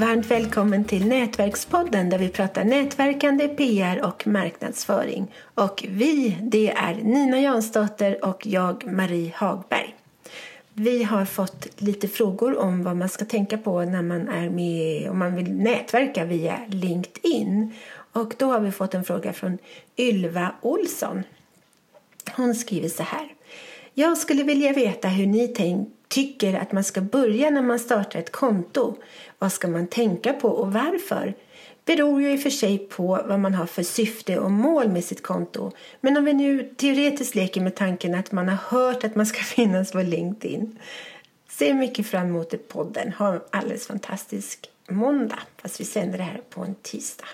Varmt välkommen till Nätverkspodden där vi pratar nätverkande, PR och marknadsföring. Och vi, det är Nina Jansdotter och jag, Marie Hagberg. Vi har fått lite frågor om vad man ska tänka på när man är med, om man vill nätverka via LinkedIn. Och då har vi fått en fråga från Ylva Olsson. Hon skriver så här. Jag skulle vilja veta hur ni tänker tycker att man ska börja när man startar ett konto. Vad ska man tänka på och varför? beror ju i och för sig på vad man har för syfte och mål med sitt konto. Men om vi nu teoretiskt leker med tanken att man har hört att man ska finnas på LinkedIn. Ser mycket fram emot podden. Ha en alldeles fantastisk måndag. Fast vi sänder det här på en tisdag.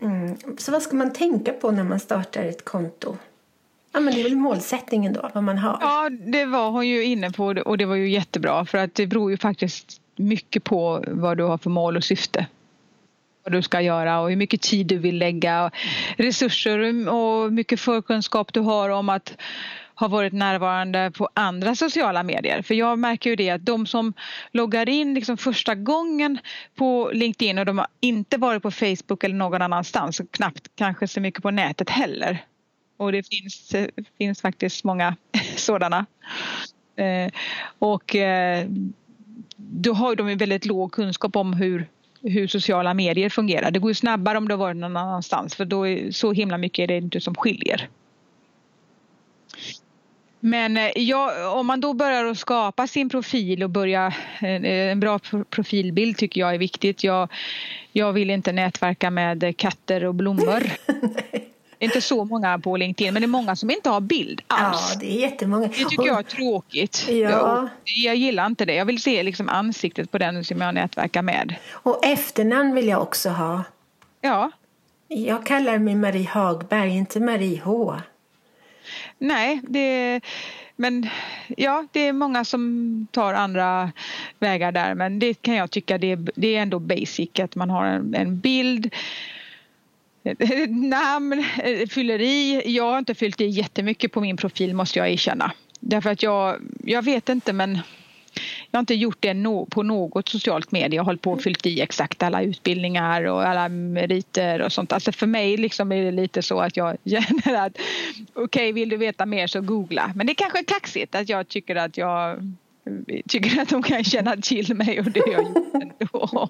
Mm. Så vad ska man tänka på när man startar ett konto? Ja, men det är väl målsättningen då, vad man har. Ja, det var hon ju inne på och det var ju jättebra för att det beror ju faktiskt mycket på vad du har för mål och syfte. Vad du ska göra och hur mycket tid du vill lägga, resurser och hur mycket förkunskap du har om att ha varit närvarande på andra sociala medier. För jag märker ju det att de som loggar in liksom första gången på LinkedIn och de har inte varit på Facebook eller någon annanstans och knappt kanske så mycket på nätet heller. Och det finns, finns faktiskt många sådana. Eh, och eh, då har de en väldigt låg kunskap om hur, hur sociala medier fungerar. Det går ju snabbare om du varit någon annanstans för då är, så himla mycket är det inte som skiljer. Men eh, ja, om man då börjar att skapa sin profil och börja eh, eh, en bra profilbild tycker jag är viktigt. Jag, jag vill inte nätverka med katter och blommor. inte så många på LinkedIn men det är många som inte har bild alls. Ja, det är jättemånga. Det tycker jag är tråkigt. Ja. Jag, jag gillar inte det. Jag vill se liksom ansiktet på den som jag nätverkar med. Och efternamn vill jag också ha. Ja. Jag kallar mig Marie Hagberg, inte Marie H. Nej, det men ja, det är många som tar andra vägar där men det kan jag tycka det är, det är ändå basic att man har en, en bild Namn, eh, fylleri. Jag har inte fyllt i jättemycket på min profil måste jag erkänna. Därför att jag, jag vet inte men jag har inte gjort det på något socialt medie. Jag har hållit på och fyllt i exakt alla utbildningar och alla meriter och sånt. Alltså för mig liksom är det lite så att jag känner att okej, okay, vill du veta mer så googla. Men det är kanske är kaxigt att jag tycker att jag tycker att de kan känna till mig och det har jag gjort ändå.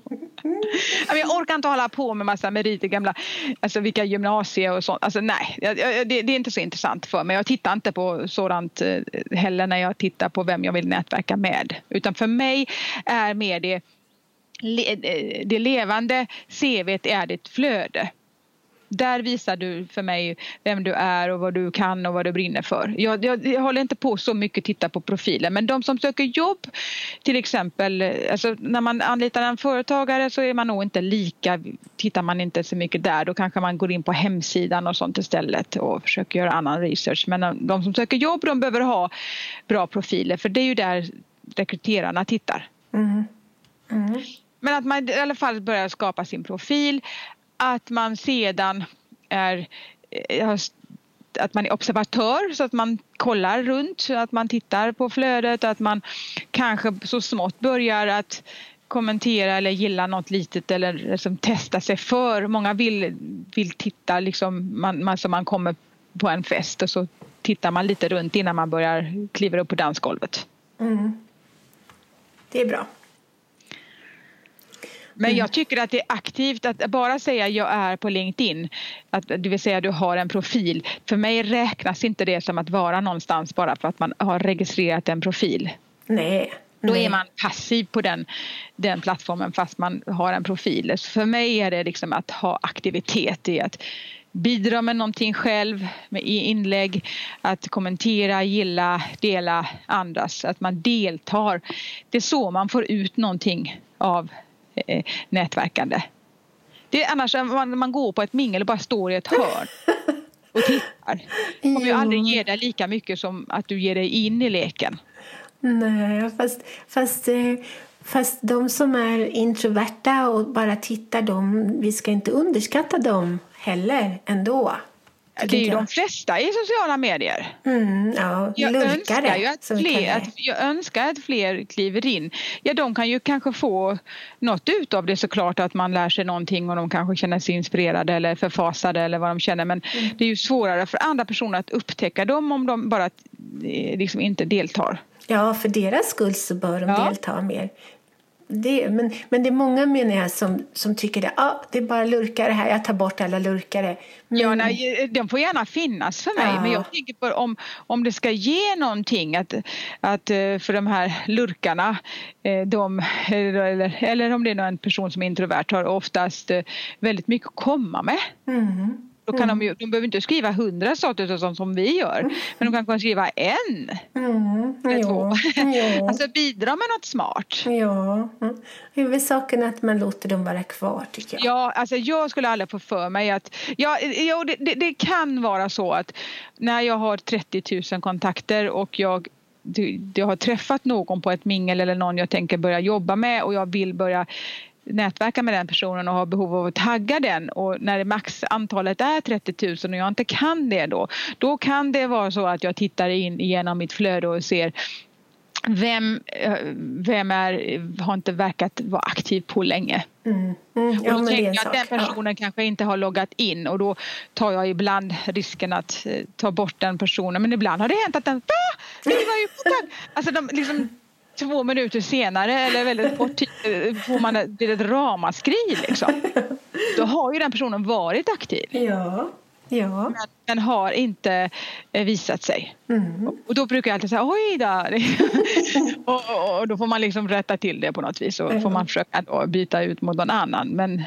Jag orkar inte hålla på med massa meriter, gamla, alltså vilka gymnasier och sånt. Alltså nej, det, är inte så intressant för mig. Jag tittar inte på sådant eh, heller när jag tittar på vem jag vill nätverka med. Utan för mig är mer det, eh, det levande CVt är ditt flöde. Där visar du för mig vem du är och vad du kan och vad du brinner för. Jag, jag, jag håller inte på så mycket att titta på profilen men de som söker jobb till exempel, alltså när man anlitar en företagare så är man nog inte lika, tittar man inte så mycket där då kanske man går in på hemsidan och sånt istället och försöker göra annan research. Men de som söker jobb de behöver ha bra profiler för det är ju där rekryterarna tittar. Mm. Mm. Men att man i alla fall börjar skapa sin profil, att man sedan är eh, att man är observatör så att man kollar runt, så att man tittar på flödet, att man kanske så smått börjar att kommentera eller gilla något litet eller liksom testa sig för. Många vill, vill titta liksom, man, man, så man kommer på en fest och så tittar man lite runt innan man börjar kliva upp på dansgolvet. Mm. Det är bra. Men jag tycker att det är aktivt att bara säga jag är på LinkedIn, att, det vill säga du har en profil. För mig räknas inte det som att vara någonstans bara för att man har registrerat en profil. Nej. Då är man passiv på den, den plattformen fast man har en profil. Så för mig är det liksom att ha aktivitet i att bidra med någonting själv med inlägg, att kommentera, gilla, dela andras, att man deltar. Det är så man får ut någonting av eh, nätverkande. Det är annars man, man går på ett mingel och bara står i ett hörn och tittar. Kommer ju aldrig ge dig lika mycket som att du ger dig in i leken. Nej, fast, fast, eh, fast de som är introverta och bara tittar, de, vi ska inte underskatta dem heller ändå. Det är ju de flesta i sociala medier. Mm, ja, jag, önskar ju att fler, att, jag önskar att fler kliver in. Ja, de kan ju kanske få något ut av det såklart att man lär sig någonting och de kanske känner sig inspirerade eller förfasade eller vad de känner men mm. det är ju svårare för andra personer att upptäcka dem om de bara eh, liksom inte deltar. Ja, för deras skull så bör de ja. delta mer. Det, men, men det är många menar jag som, som tycker det, ah, det är bara lurkare här, jag tar bort alla lurkare. Men... Ja, nej, de får gärna finnas för mig ja. men jag tänker på om, om det ska ge någonting att, att eh, för de här lurkarna, eh, de, eller, eller om det är någon person som är introvert har oftast eh, väldigt mycket att komma med. Mm. Då kan mm. de, ju, de behöver inte skriva hundra statuser som vi gör. Men de kan kanske skriva en. Mm. Eller två. Ja. alltså bidra med något smart. Ja. Mm. Huvudsaken är att man låter dem vara kvar tycker jag. Ja, alltså jag skulle aldrig få för mig att... Ja, ja det, det, det kan vara så att när jag har 30 000 kontakter och jag jag har träffat någon på ett mingel eller någon jag tänker börja jobba med och jag vill börja nätverka med den personen och har behov av att tagga den och när maxantalet är 30 000 och jag inte kan det då, då kan det vara så att jag tittar in genom mitt flöde och ser vem, eh, vem är, har inte verkat vara aktiv på länge. Mm. Mm. Ja, och då tänker jag att den personen ja. kanske inte har loggat in och då tar jag ibland risken att eh, ta bort den personen men ibland har det hänt att den ah, det var ju på Alltså de liksom två minuter senare eller väldigt kort tid får man ett, ett ramaskri liksom. Då har ju den personen varit aktiv. Ja. Ja. Men den har inte eh, visat sig. Mm. Och då brukar jag alltid säga oj då. och, och, och, då får man liksom rätta till det på något vis och mm. får man försöka byta ut mot någon annan. Men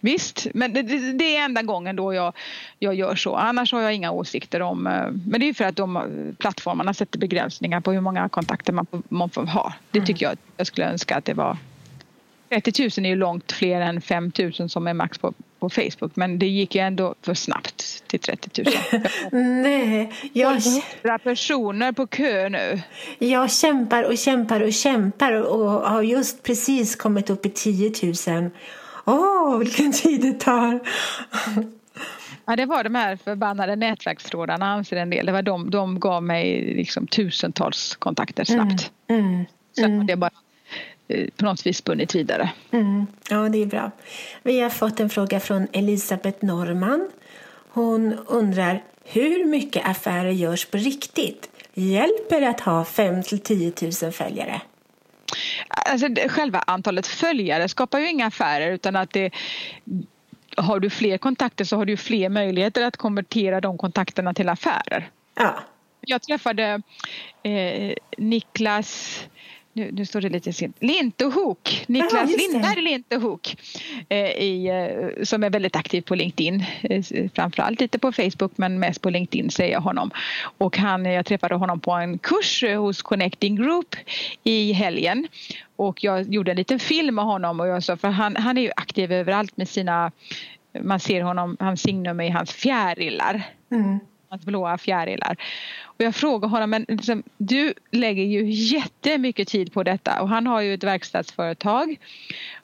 Visst, men det, det, är enda gången då jag, jag gör så. Annars har jag inga åsikter om... Eh, men det är för att de plattformarna sätter begränsningar på hur många kontakter man man får ha. Det tycker jag. Jag skulle önska att det var... 30 000 är ju långt fler än 5 000 som är max på, på Facebook men det gick ju ändå för snabbt till 30 000. Nej, jag... 100 personer på kö nu. Jag kämpar och kämpar och kämpar och har just precis kommit upp i 10 000 Åh, vilken tid det tar! Ja, det var de här förbannade nätverkstrådarna anser en del. Det var de, de gav mig liksom tusentals kontakter snabbt. Mm, mm, Sen har mm. det bara eh, på något vis spunnit vidare. Mm, ja, det är bra. Vi har fått en fråga från Elisabeth Norman. Hon undrar hur mycket affärer görs på riktigt? Hjälper det att ha 5 10 000 följare? Alltså, själva antalet följare skapar ju inga affärer utan att det har du fler kontakter så har du fler möjligheter att konvertera de kontakterna till affärer. Ja. Jag träffade eh, Niklas nu, nu står det lite sent. Lintehook, Niklas ja, Lindberg Lintehook eh, i, eh, som är väldigt aktiv på LinkedIn. Eh, framförallt lite på Facebook men mest på LinkedIn säger jag honom. Och han, jag träffade honom på en kurs hos Connecting Group i helgen och jag gjorde en liten film med honom och jag sa för han, han är ju aktiv överallt med sina man ser honom, hans signum i hans fjärilar. Mm hans blåa fjärilar. Och jag frågar honom, men liksom, du lägger ju jättemycket tid på detta och han har ju ett verkstadsföretag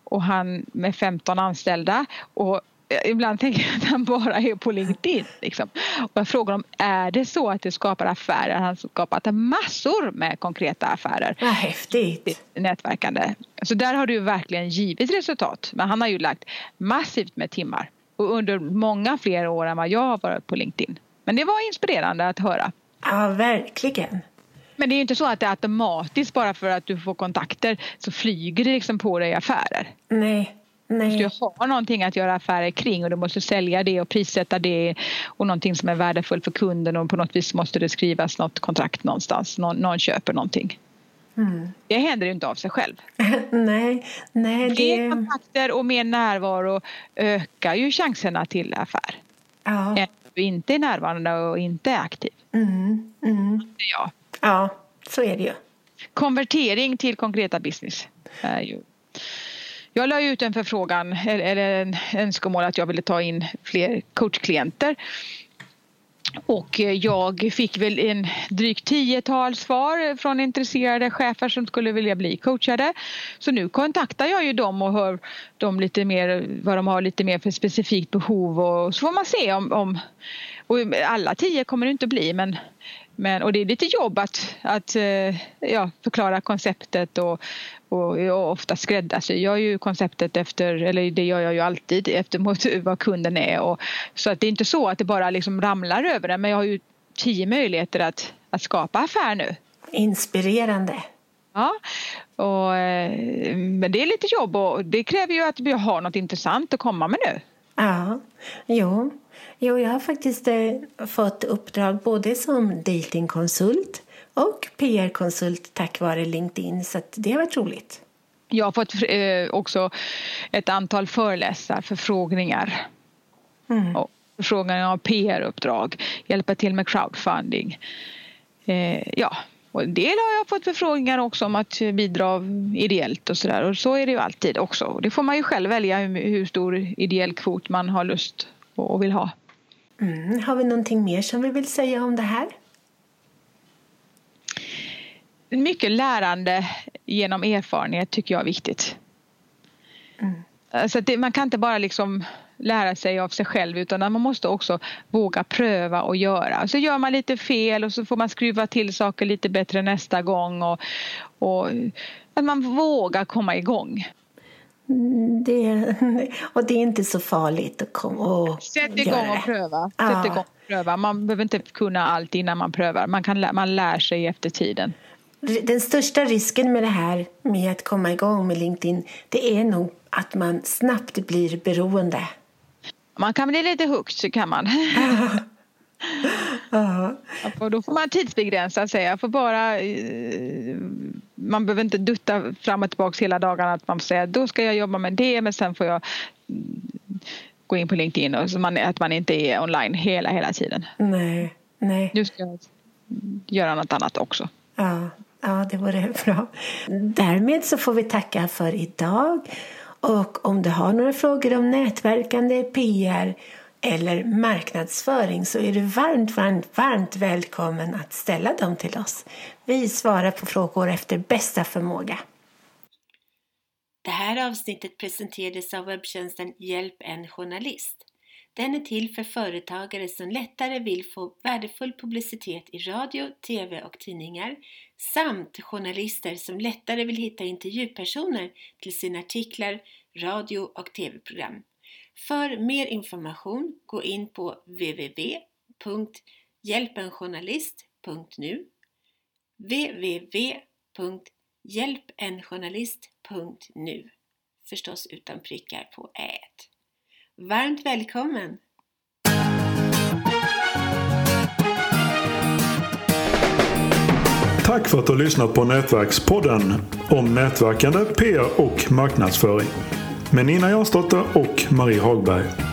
och han med 15 anställda och ibland tänker jag att han bara är på LinkedIn. Liksom. Och jag frågar om är det så att det skapar affärer? Han har skapat massor med konkreta affärer. Vad häftigt! Nätverkande. Så där har du verkligen givit resultat. Men han har ju lagt massivt med timmar och under många fler år än vad jag har varit på LinkedIn. Men det var inspirerande att höra. Ja, verkligen. Men det är ju inte så att det är automatiskt bara för att du får kontakter så flyger det liksom på dig affärer. Nej. Nej. Du måste ha någonting att göra affärer kring och du måste sälja det och prissätta det och någonting som är värdefullt för kunden och på något vis måste det skrivas något kontrakt någonstans. Någon, någon köper någonting. Mm. Det händer ju inte av sig själv. nej, nej. Det... Fler kontakter och mer närvaro ökar ju chanserna till affär. Ja du inte är närvarande och inte är aktiv. Mm, mm. Ja. ja, så är det ju. Konvertering till konkreta business. Jag la ut en förfrågan eller en önskemål att jag ville ta in fler coachklienter och eh, jag fick väl en drygt tiotal svar från intresserade chefer som skulle vilja bli coachade. Så nu kontaktar jag ju dem och hör dem lite mer vad de har lite mer för specifikt behov och så får man se om, om och alla tio kommer det inte att bli men, men och det är lite jobb att, att eh, ja, förklara konceptet och, och, och ofta skräddarsy jag ju konceptet efter, eller det gör jag ju alltid efter mot vad kunden är och, så att det är inte så att det bara liksom ramlar över den men jag har ju tio möjligheter att, att skapa affär nu. Inspirerande. Ja, och, eh, men det är lite jobb och det kräver ju att vi har något intressant att komma med nu. Ja, jo. Jo jag har faktiskt eh, fått uppdrag både som datingkonsult och PR-konsult tack vare LinkedIn så det har varit roligt. Jag har fått eh, också ett antal föreläsarförfrågningar. Mm. Och förfrågningar av PR-uppdrag, hjälpa till med crowdfunding. Eh, ja, och en del har jag fått förfrågningar också om att bidra ideellt och sådär och så är det ju alltid också. Det får man ju själv välja hur, stor ideell kvot man har lust och vill ha. Mm. Har vi någonting mer som vi vill säga om det här? Mycket lärande genom erfarenhet tycker jag är viktigt. Mm. Så det, man kan inte bara liksom lära sig av sig själv utan man måste också våga pröva och göra. Så gör man lite fel och så får man skruva till saker lite bättre nästa gång och, och att man vågar komma igång. Det, och det är inte så farligt att komma och Sätt igång och pröva. Sätt igång och pröva. Man behöver inte kunna allt innan man prövar. Man, kan, man lär sig efter tiden. Den största risken med det här med att komma igång med LinkedIn det är nog att man snabbt blir beroende. Man kan bli lite hooked, kan man. Ja. Och då får man tidsbegränsa sig. Jag får bara, eh, man behöver inte dutta fram och tillbaka hela dagarna. Att man får säga då ska jag jobba med det men sen får jag gå in på LinkedIn och så man, att man inte är online hela, hela tiden. Nej, nej. Nu ska jag göra något annat också. Ja, ja det vore bra. Därmed så får vi tacka för idag. Och om du har några frågor om nätverkande, PR eller marknadsföring så är du varmt, varmt, varmt välkommen att ställa dem till oss. Vi svarar på frågor efter bästa förmåga. Det här avsnittet presenterades av webbtjänsten Hjälp en journalist. Den är till för företagare som lättare vill få värdefull publicitet i radio, TV och tidningar samt journalister som lättare vill hitta intervjupersoner till sina artiklar, radio och TV-program. För mer information gå in på www.hjälpenjournalist.nu www.hjälpenjournalist.nu Förstås utan prickar på ät. Varmt välkommen! Tack för att du har lyssnat på Nätverkspodden om nätverkande, PR och marknadsföring med Nina Jansdotter och Marie Hagberg.